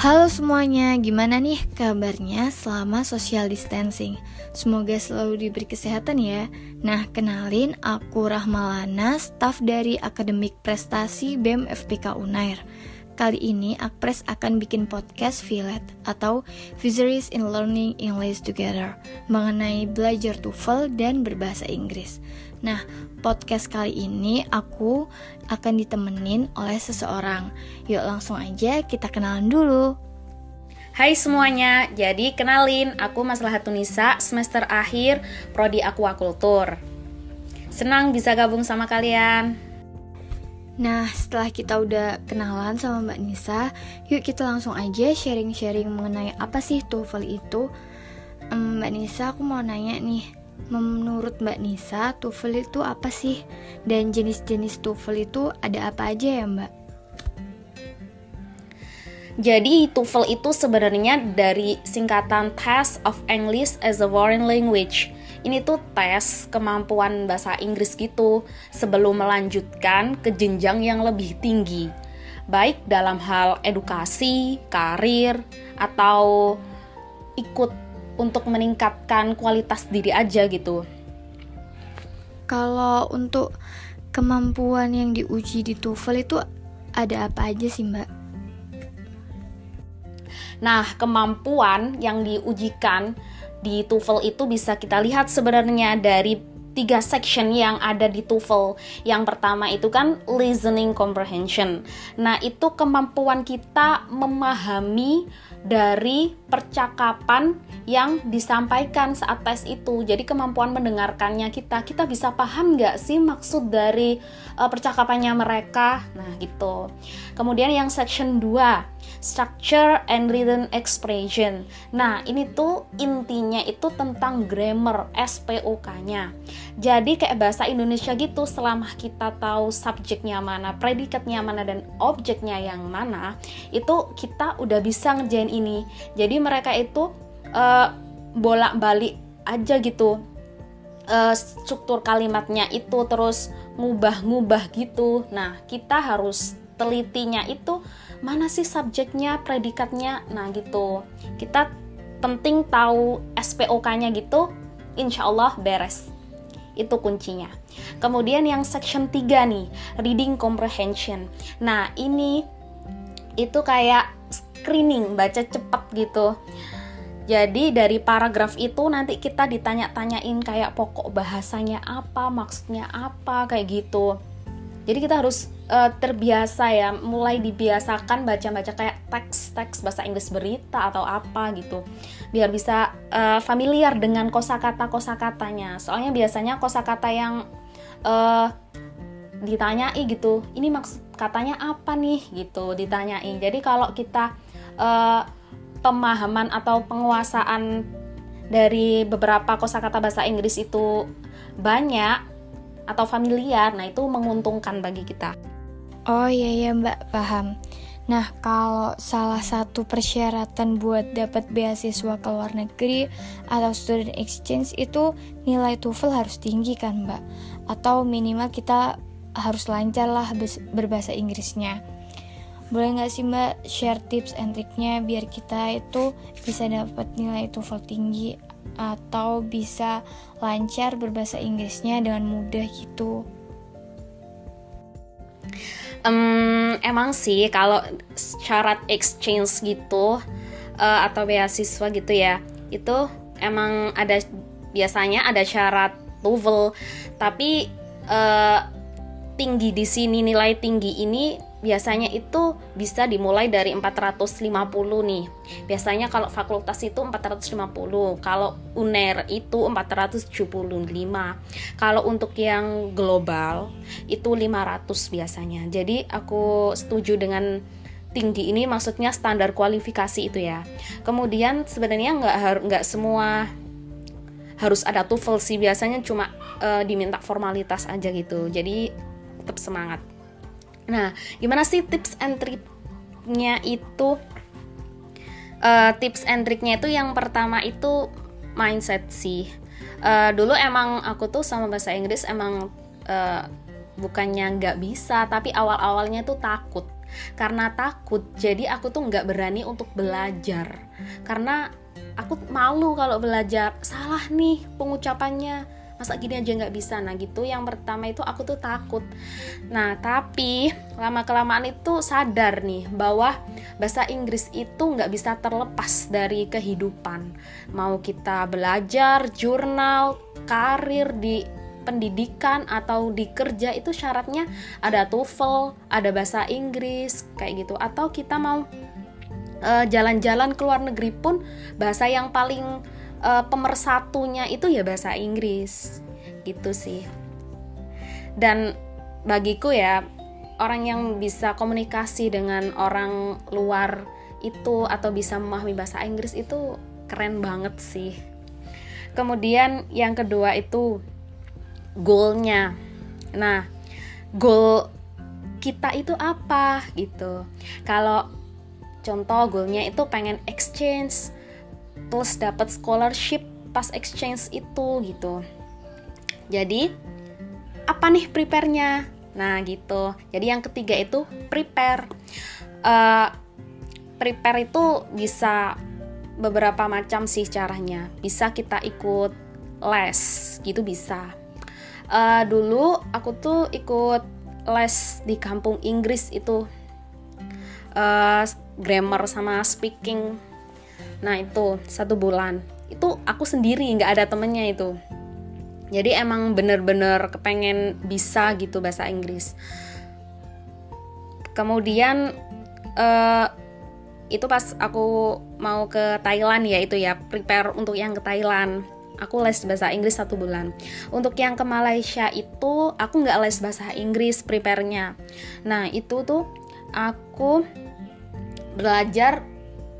Halo semuanya, gimana nih kabarnya selama social distancing? Semoga selalu diberi kesehatan ya. Nah, kenalin aku Rahmalana, staf dari Akademik Prestasi BEM FPK Unair. Kali ini Akpres akan bikin podcast Violet atau Visaries in Learning English Together mengenai belajar TOEFL dan berbahasa Inggris. Nah, podcast kali ini aku akan ditemenin oleh seseorang. Yuk langsung aja kita kenalan dulu. Hai semuanya, jadi kenalin aku Mas Lahatunisa semester akhir Prodi Aquacultur. Senang bisa gabung sama kalian. Nah, setelah kita udah kenalan sama Mbak Nisa, yuk kita langsung aja sharing-sharing mengenai apa sih TOEFL itu. Mbak Nisa, aku mau nanya nih, menurut Mbak Nisa, TOEFL itu apa sih? Dan jenis-jenis TOEFL itu ada apa aja ya, Mbak? Jadi TOEFL itu sebenarnya dari singkatan Test of English as a Foreign Language ini tuh tes kemampuan bahasa Inggris gitu sebelum melanjutkan ke jenjang yang lebih tinggi baik dalam hal edukasi, karir, atau ikut untuk meningkatkan kualitas diri aja gitu. Kalau untuk kemampuan yang diuji di TOEFL itu ada apa aja sih, Mbak? Nah, kemampuan yang diujikan di TOEFL itu bisa kita lihat sebenarnya dari tiga section yang ada di TOEFL. Yang pertama itu kan listening comprehension. Nah, itu kemampuan kita memahami dari percakapan yang disampaikan saat tes itu. Jadi kemampuan mendengarkannya kita, kita bisa paham nggak sih maksud dari uh, percakapannya mereka? Nah gitu. Kemudian yang section 2 structure and written expression. Nah, ini tuh intinya itu tentang grammar SPOK-nya. Jadi kayak bahasa Indonesia gitu, selama kita tahu subjeknya mana, predikatnya mana dan objeknya yang mana, itu kita udah bisa ngerjain ini. Jadi mereka itu uh, bolak-balik aja gitu uh, struktur kalimatnya itu terus ngubah-ngubah gitu. Nah, kita harus telitinya itu mana sih subjeknya, predikatnya. Nah, gitu. Kita penting tahu SPOK-nya gitu, insya Allah beres. Itu kuncinya. Kemudian yang section 3 nih, reading comprehension. Nah, ini itu kayak screening, baca cepet gitu. Jadi dari paragraf itu nanti kita ditanya-tanyain kayak pokok bahasanya apa, maksudnya apa, kayak gitu. Jadi kita harus uh, terbiasa ya, mulai dibiasakan baca-baca kayak teks-teks bahasa Inggris berita atau apa gitu. Biar bisa uh, familiar dengan kosakata-kosakatanya. Soalnya biasanya kosakata yang uh, ditanyai gitu, ini maksud katanya apa nih gitu ditanyai. Jadi kalau kita uh, pemahaman atau penguasaan dari beberapa kosakata bahasa Inggris itu banyak atau familiar, nah itu menguntungkan bagi kita. Oh iya ya Mbak, paham. Nah, kalau salah satu persyaratan buat dapat beasiswa ke luar negeri atau student exchange itu nilai TOEFL harus tinggi kan, Mbak? Atau minimal kita harus lancar lah berbahasa Inggrisnya boleh nggak sih mbak share tips and triknya biar kita itu bisa dapat nilai TOEFL tinggi atau bisa lancar berbahasa Inggrisnya dengan mudah gitu? Um, emang sih kalau syarat exchange gitu uh, atau beasiswa gitu ya itu emang ada biasanya ada syarat TOEFL. Tapi uh, tinggi di sini nilai tinggi ini biasanya itu bisa dimulai dari 450 nih. Biasanya kalau fakultas itu 450, kalau UNER itu 475. Kalau untuk yang global itu 500 biasanya. Jadi aku setuju dengan tinggi ini maksudnya standar kualifikasi itu ya. Kemudian sebenarnya nggak nggak semua harus ada TOEFL sih biasanya cuma uh, diminta formalitas aja gitu. Jadi tetap semangat. Nah, gimana sih tips and triknya itu? Uh, tips and triknya itu yang pertama itu mindset sih. Uh, dulu emang aku tuh sama bahasa Inggris emang uh, bukannya nggak bisa tapi awal-awalnya tuh takut karena takut jadi aku tuh nggak berani untuk belajar karena aku malu kalau belajar salah nih pengucapannya masa gini aja nggak bisa? Nah gitu. Yang pertama itu aku tuh takut. Nah tapi lama kelamaan itu sadar nih bahwa bahasa Inggris itu nggak bisa terlepas dari kehidupan. Mau kita belajar jurnal karir di pendidikan atau di kerja itu syaratnya ada TOEFL, ada bahasa Inggris kayak gitu. Atau kita mau eh, jalan-jalan uh, ke luar negeri pun bahasa yang paling uh, pemersatunya itu ya bahasa Inggris. Gitu sih. Dan bagiku ya orang yang bisa komunikasi dengan orang luar itu atau bisa memahami bahasa Inggris itu keren banget sih. Kemudian yang kedua itu goalnya. Nah goal kita itu apa gitu? Kalau contoh goalnya itu pengen exchange plus dapat scholarship pas exchange itu gitu. Jadi apa nih prepare-nya? Nah gitu. Jadi yang ketiga itu prepare. Uh, prepare itu bisa beberapa macam sih caranya. Bisa kita ikut les gitu bisa. Uh, dulu aku tuh ikut les di kampung Inggris itu. Uh, grammar sama speaking nah itu satu bulan. Itu aku sendiri nggak ada temennya itu. Jadi emang bener-bener kepengen bisa gitu bahasa Inggris. Kemudian uh, itu pas aku mau ke Thailand ya itu ya prepare untuk yang ke Thailand. Aku les bahasa Inggris satu bulan. Untuk yang ke Malaysia itu aku nggak les bahasa Inggris prepare-nya. Nah itu tuh aku belajar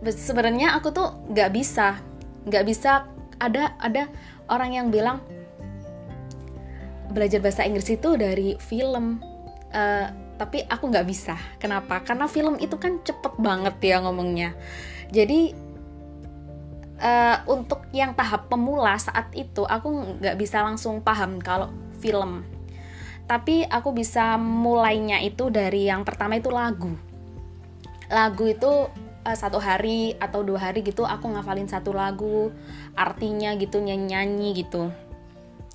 sebenarnya aku tuh nggak bisa nggak bisa ada ada orang yang bilang belajar bahasa Inggris itu dari film. Uh, tapi aku nggak bisa. Kenapa? Karena film itu kan cepet banget ya ngomongnya. Jadi uh, untuk yang tahap pemula saat itu aku nggak bisa langsung paham kalau film. Tapi aku bisa mulainya itu dari yang pertama itu lagu. Lagu itu uh, satu hari atau dua hari gitu aku ngafalin satu lagu artinya gitu nyanyi nyanyi gitu.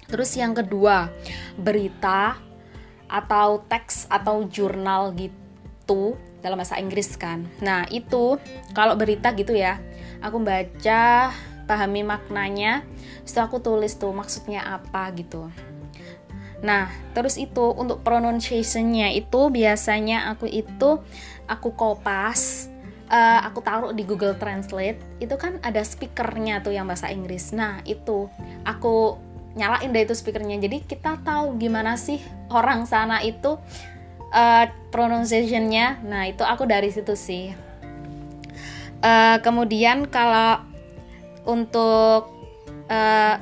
Terus yang kedua berita atau teks atau jurnal gitu dalam bahasa Inggris kan. Nah itu kalau berita gitu ya aku baca pahami maknanya setelah aku tulis tuh maksudnya apa gitu. Nah, terus itu untuk pronunciationnya itu biasanya aku itu aku kopas uh, aku taruh di Google Translate itu kan ada speakernya tuh yang bahasa Inggris. Nah itu aku nyalain deh itu speakernya. Jadi kita tahu gimana sih orang sana itu uh, pronunciationnya. Nah itu aku dari situ sih. Uh, kemudian kalau untuk uh,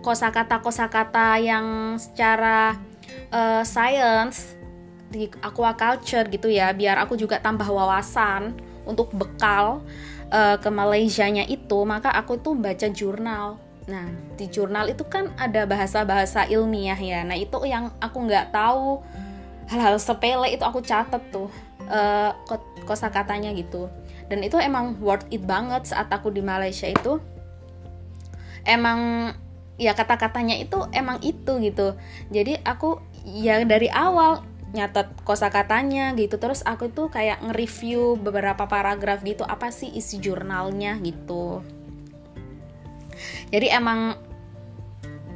kosakata kosakata yang secara uh, science di aquaculture gitu ya biar aku juga tambah wawasan untuk bekal uh, ke Malaysia-nya itu maka aku tuh baca jurnal. Nah di jurnal itu kan ada bahasa-bahasa ilmiah ya. Nah itu yang aku nggak tahu hal-hal sepele itu aku catet tuh uh, kosa katanya gitu. Dan itu emang worth it banget saat aku di Malaysia itu. Emang ya kata-katanya itu emang itu gitu. Jadi aku ya dari awal nyatet kosakatanya gitu. Terus aku tuh kayak nge-review beberapa paragraf gitu apa sih isi jurnalnya gitu. Jadi emang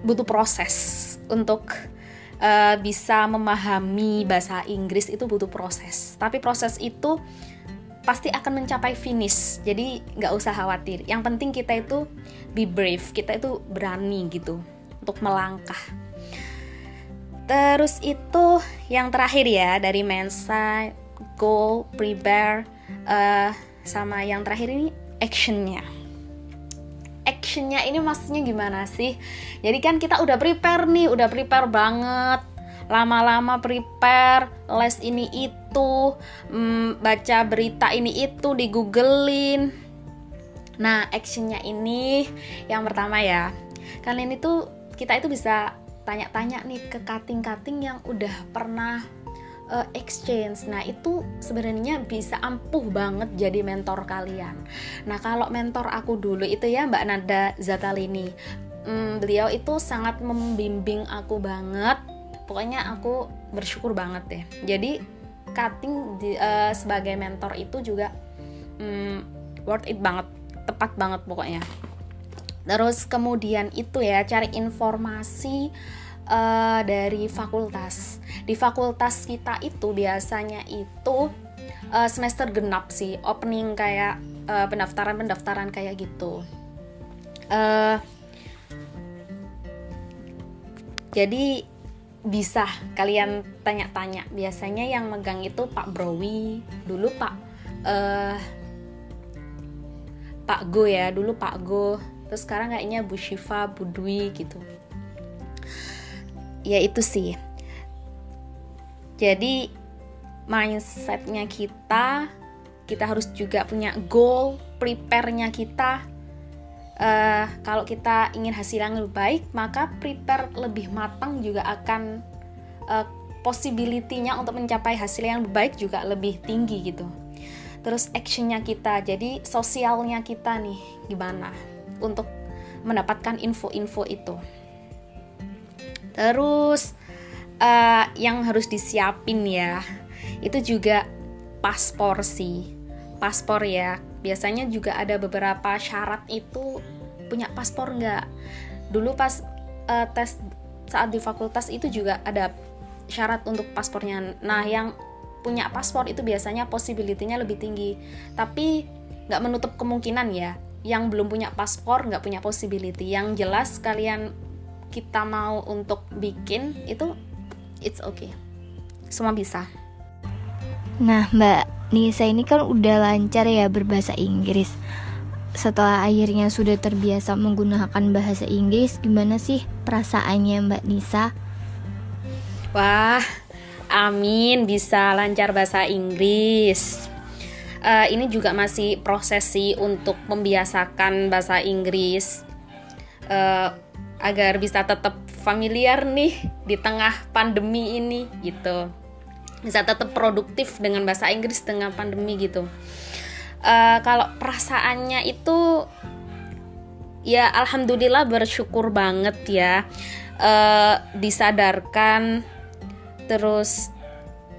butuh proses untuk uh, bisa memahami bahasa Inggris itu butuh proses. Tapi proses itu pasti akan mencapai finish jadi nggak usah khawatir. Yang penting kita itu be brave kita itu berani gitu untuk melangkah Terus itu yang terakhir ya dari Mensa, goal, prepare, uh, sama yang terakhir ini actionnya. Actionnya ini maksudnya gimana sih? Jadi kan kita udah prepare nih, udah prepare banget, lama-lama prepare, les ini itu, hmm, baca berita ini itu, di googlein. Nah actionnya ini yang pertama ya, kalian itu kita itu bisa tanya-tanya nih ke kating-kating yang udah pernah uh, exchange. Nah, itu sebenarnya bisa ampuh banget jadi mentor kalian. Nah, kalau mentor aku dulu itu ya Mbak Nada Zatalini. Hmm, beliau itu sangat membimbing aku banget. Pokoknya aku bersyukur banget deh. Jadi, cutting di, uh, sebagai mentor itu juga um, worth it banget, tepat banget pokoknya. Terus kemudian itu ya cari informasi uh, dari fakultas. Di fakultas kita itu biasanya itu uh, semester genap sih, opening kayak uh, pendaftaran-pendaftaran kayak gitu. Uh, jadi bisa kalian tanya-tanya. Biasanya yang megang itu Pak Browi, dulu Pak uh, Pak Go ya, dulu Pak Go. Terus sekarang kayaknya Bu Shiva, Bu Dwi gitu. Ya itu sih. Jadi mindsetnya kita kita harus juga punya goal prepare-nya kita. Uh, kalau kita ingin hasil yang lebih baik maka prepare lebih matang juga akan uh, possibility-nya untuk mencapai hasil yang lebih baik juga lebih tinggi gitu. Terus actionnya kita. Jadi sosialnya kita nih gimana untuk mendapatkan info-info itu Terus uh, yang harus disiapin ya, itu juga paspor sih. Paspor ya, biasanya juga ada beberapa syarat itu punya paspor nggak. Dulu pas uh, tes saat di fakultas itu juga ada syarat untuk paspornya. Nah, yang punya paspor itu biasanya possibility-nya lebih tinggi. Tapi nggak menutup kemungkinan ya. Yang belum punya paspor nggak punya possibility. Yang jelas kalian kita mau untuk bikin itu it's okay. Semua bisa. Nah mbak Nisa ini kan udah lancar ya berbahasa Inggris. Setelah akhirnya sudah terbiasa menggunakan bahasa Inggris gimana sih perasaannya mbak Nisa? Wah amin bisa lancar bahasa Inggris uh, ini juga masih proses sih untuk membiasakan bahasa Inggris. Uh, agar bisa tetap familiar nih di tengah pandemi ini gitu. Bisa tetap produktif dengan bahasa Inggris dengan pandemi gitu. Uh, kalau perasaannya itu ya alhamdulillah bersyukur banget ya. Uh, disadarkan terus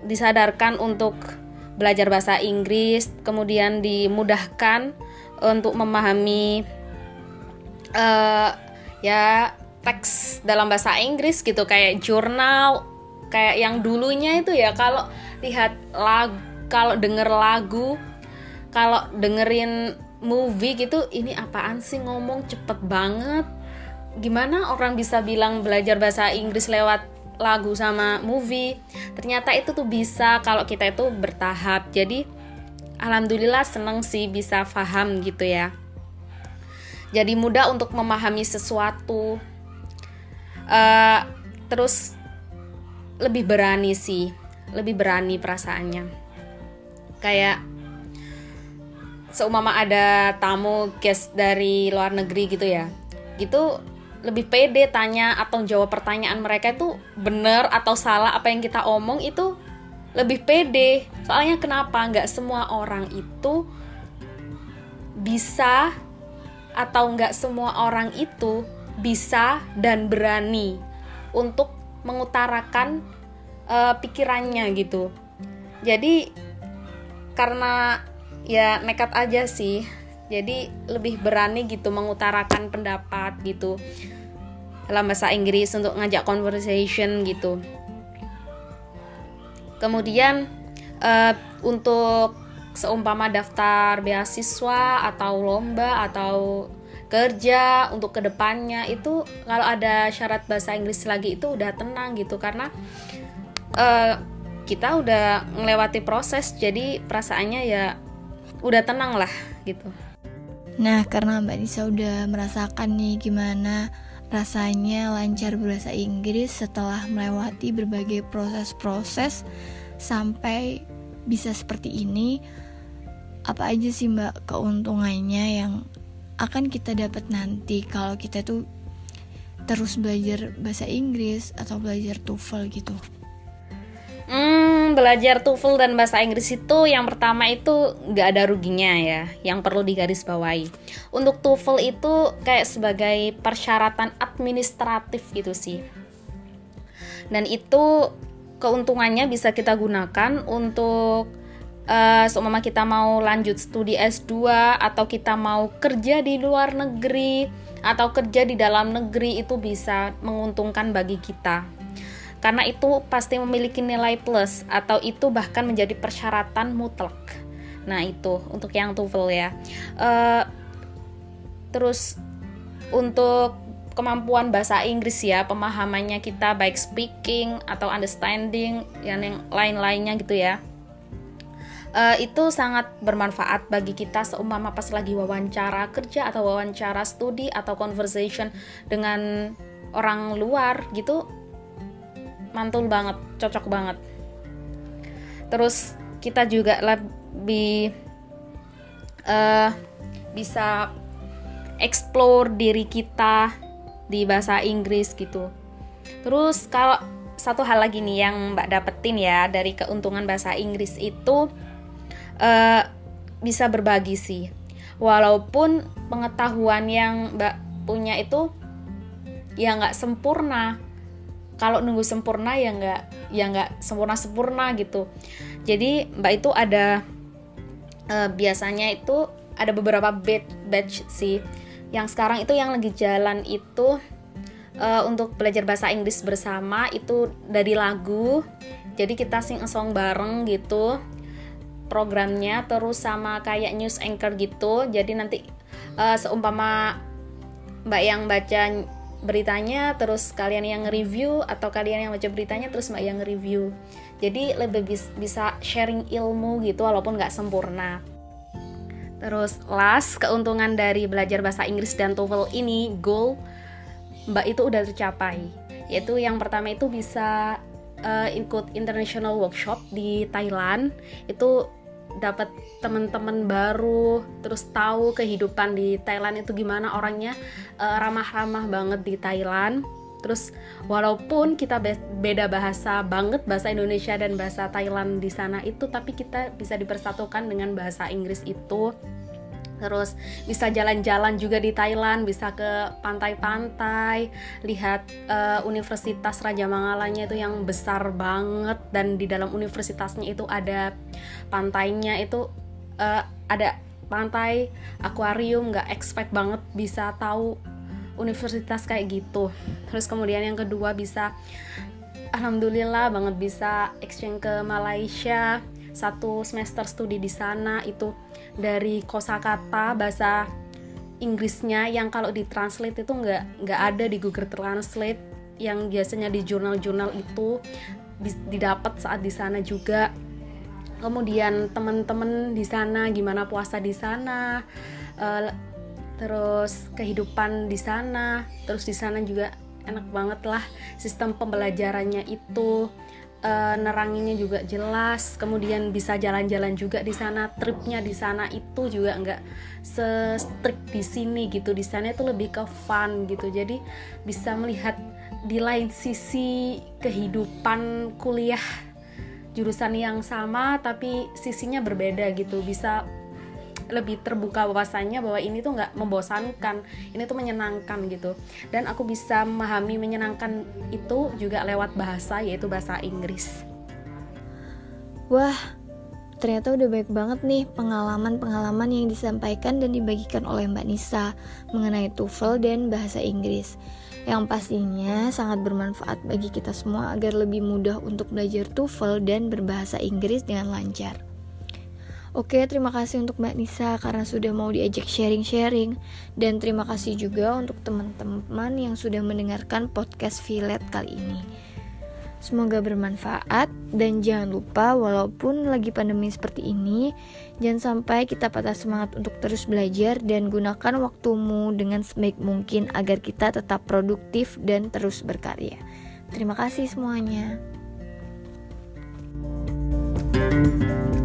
disadarkan untuk belajar bahasa Inggris kemudian dimudahkan untuk memahami uh, ya teks dalam bahasa Inggris gitu kayak jurnal kayak yang dulunya itu ya kalau lihat lagu kalau denger lagu kalau dengerin movie gitu ini apaan sih ngomong? Cepet banget. Gimana orang bisa bilang belajar bahasa Inggris lewat lagu sama movie ternyata itu tuh bisa kalau kita itu bertahap. Jadi alhamdulillah seneng sih bisa paham gitu ya. Jadi mudah untuk memahami sesuatu. Uh, terus lebih berani sih lebih berani perasaannya. Kayak seumpama ada tamu guest dari luar negeri gitu ya gitu lebih pede tanya atau jawab pertanyaan mereka itu bener atau salah apa yang kita omong itu lebih pede soalnya kenapa nggak semua orang itu bisa atau nggak semua orang itu bisa dan berani untuk mengutarakan uh, pikirannya gitu. Jadi karena ya nekat aja sih. Jadi lebih berani gitu mengutarakan pendapat gitu dalam bahasa Inggris untuk ngajak conversation gitu. Kemudian uh, untuk seumpama daftar beasiswa atau lomba atau kerja untuk ke depannya itu kalau ada syarat bahasa Inggris lagi itu udah tenang gitu karena uh, kita udah melewati proses jadi perasaannya ya udah tenang lah gitu. Nah karena Mbak Nisa udah merasakan nih gimana rasanya lancar bahasa Inggris setelah melewati berbagai proses-proses sampai bisa seperti ini apa aja sih mbak keuntungannya yang akan kita dapat nanti kalau kita tuh terus belajar bahasa Inggris atau belajar TOEFL gitu? Hmm, belajar TOEFL dan bahasa Inggris itu yang pertama itu nggak ada ruginya ya, yang perlu digarisbawahi. Untuk TOEFL itu kayak sebagai persyaratan administratif gitu sih. Dan itu keuntungannya bisa kita gunakan untuk uh, seumpama kita mau lanjut studi S2 atau kita mau kerja di luar negeri atau kerja di dalam negeri itu bisa menguntungkan bagi kita. Karena itu pasti memiliki nilai plus atau itu bahkan menjadi persyaratan mutlak. Nah, itu untuk yang TOEFL ya. Uh, terus untuk kemampuan bahasa Inggris ya, pemahamannya kita baik speaking atau understanding yang lain-lainnya gitu ya uh, itu sangat bermanfaat bagi kita seumpama pas lagi wawancara kerja atau wawancara studi atau conversation dengan orang luar gitu mantul banget cocok banget. Terus kita juga lebih uh, bisa explore diri kita di bahasa Inggris gitu. Terus kalau satu hal lagi nih yang mbak dapetin ya dari keuntungan bahasa Inggris itu uh, bisa berbagi sih. Walaupun pengetahuan yang mbak punya itu ya nggak sempurna kalau nunggu sempurna ya nggak ya nggak sempurna sempurna gitu. Jadi mbak itu ada uh, biasanya itu ada beberapa batch batch sih. Yang sekarang itu yang lagi jalan itu uh, untuk belajar bahasa Inggris bersama itu dari lagu. Jadi kita sing song bareng gitu programnya terus sama kayak news anchor gitu. Jadi nanti uh, seumpama mbak yang baca beritanya terus kalian yang review atau kalian yang baca beritanya terus mbak yang review. Jadi lebih bis, bisa sharing ilmu gitu walaupun nggak sempurna. Terus last keuntungan dari belajar bahasa Inggris dan TOEFL ini goal mbak itu udah tercapai. Yaitu yang pertama itu bisa uh, ikut international workshop di Thailand. Itu dapat teman-teman baru terus tahu kehidupan di Thailand itu gimana. Orangnya uh, ramah-ramah banget di Thailand. Terus walaupun kita beda bahasa banget bahasa Indonesia dan bahasa Thailand di sana itu tapi kita bisa dipersatukan dengan bahasa Inggris itu terus bisa jalan-jalan juga di Thailand bisa ke pantai-pantai. Lihat uh, Universitas Raja Mangalanya itu yang besar banget. Dan di dalam universitasnya itu ada pantainya. Itu uh, ada pantai akuarium. Nggak expect banget bisa tahu universitas kayak gitu. Terus kemudian yang kedua bisa alhamdulillah banget bisa exchange ke Malaysia satu semester studi di sana itu dari kosakata bahasa Inggrisnya yang kalau ditranslate itu nggak nggak ada di Google Translate yang biasanya di jurnal-jurnal itu didapat saat di sana juga. Kemudian teman-teman di sana gimana puasa di sana uh, terus kehidupan di sana terus di sana juga enak banget lah sistem pembelajarannya itu uh, neranginnya juga jelas kemudian bisa jalan-jalan juga di sana tripnya di sana itu juga nggak se-strict di sini gitu. Di sana itu lebih ke fun gitu. Jadi bisa melihat di lain sisi kehidupan kuliah jurusan yang sama tapi sisinya berbeda gitu. Bisa lebih terbuka wawasannya bahwa ini tuh nggak membosankan ini tuh menyenangkan gitu. Dan aku bisa memahami menyenangkan itu juga lewat bahasa yaitu bahasa Inggris. Wah ternyata udah baik banget nih pengalaman-pengalaman yang disampaikan dan dibagikan oleh Mbak Nisa mengenai TOEFL dan bahasa Inggris. Yang pastinya sangat bermanfaat bagi kita semua agar lebih mudah untuk belajar TOEFL dan berbahasa Inggris dengan lancar. Oke, terima kasih untuk Mbak Nisa karena sudah mau diajak sharing-sharing dan terima kasih juga untuk teman-teman yang sudah mendengarkan podcast Violet kali ini. Semoga bermanfaat dan jangan lupa walaupun lagi pandemi seperti ini, jangan sampai kita patah semangat untuk terus belajar dan gunakan waktumu dengan sebaik mungkin agar kita tetap produktif dan terus berkarya. Terima kasih semuanya. thank you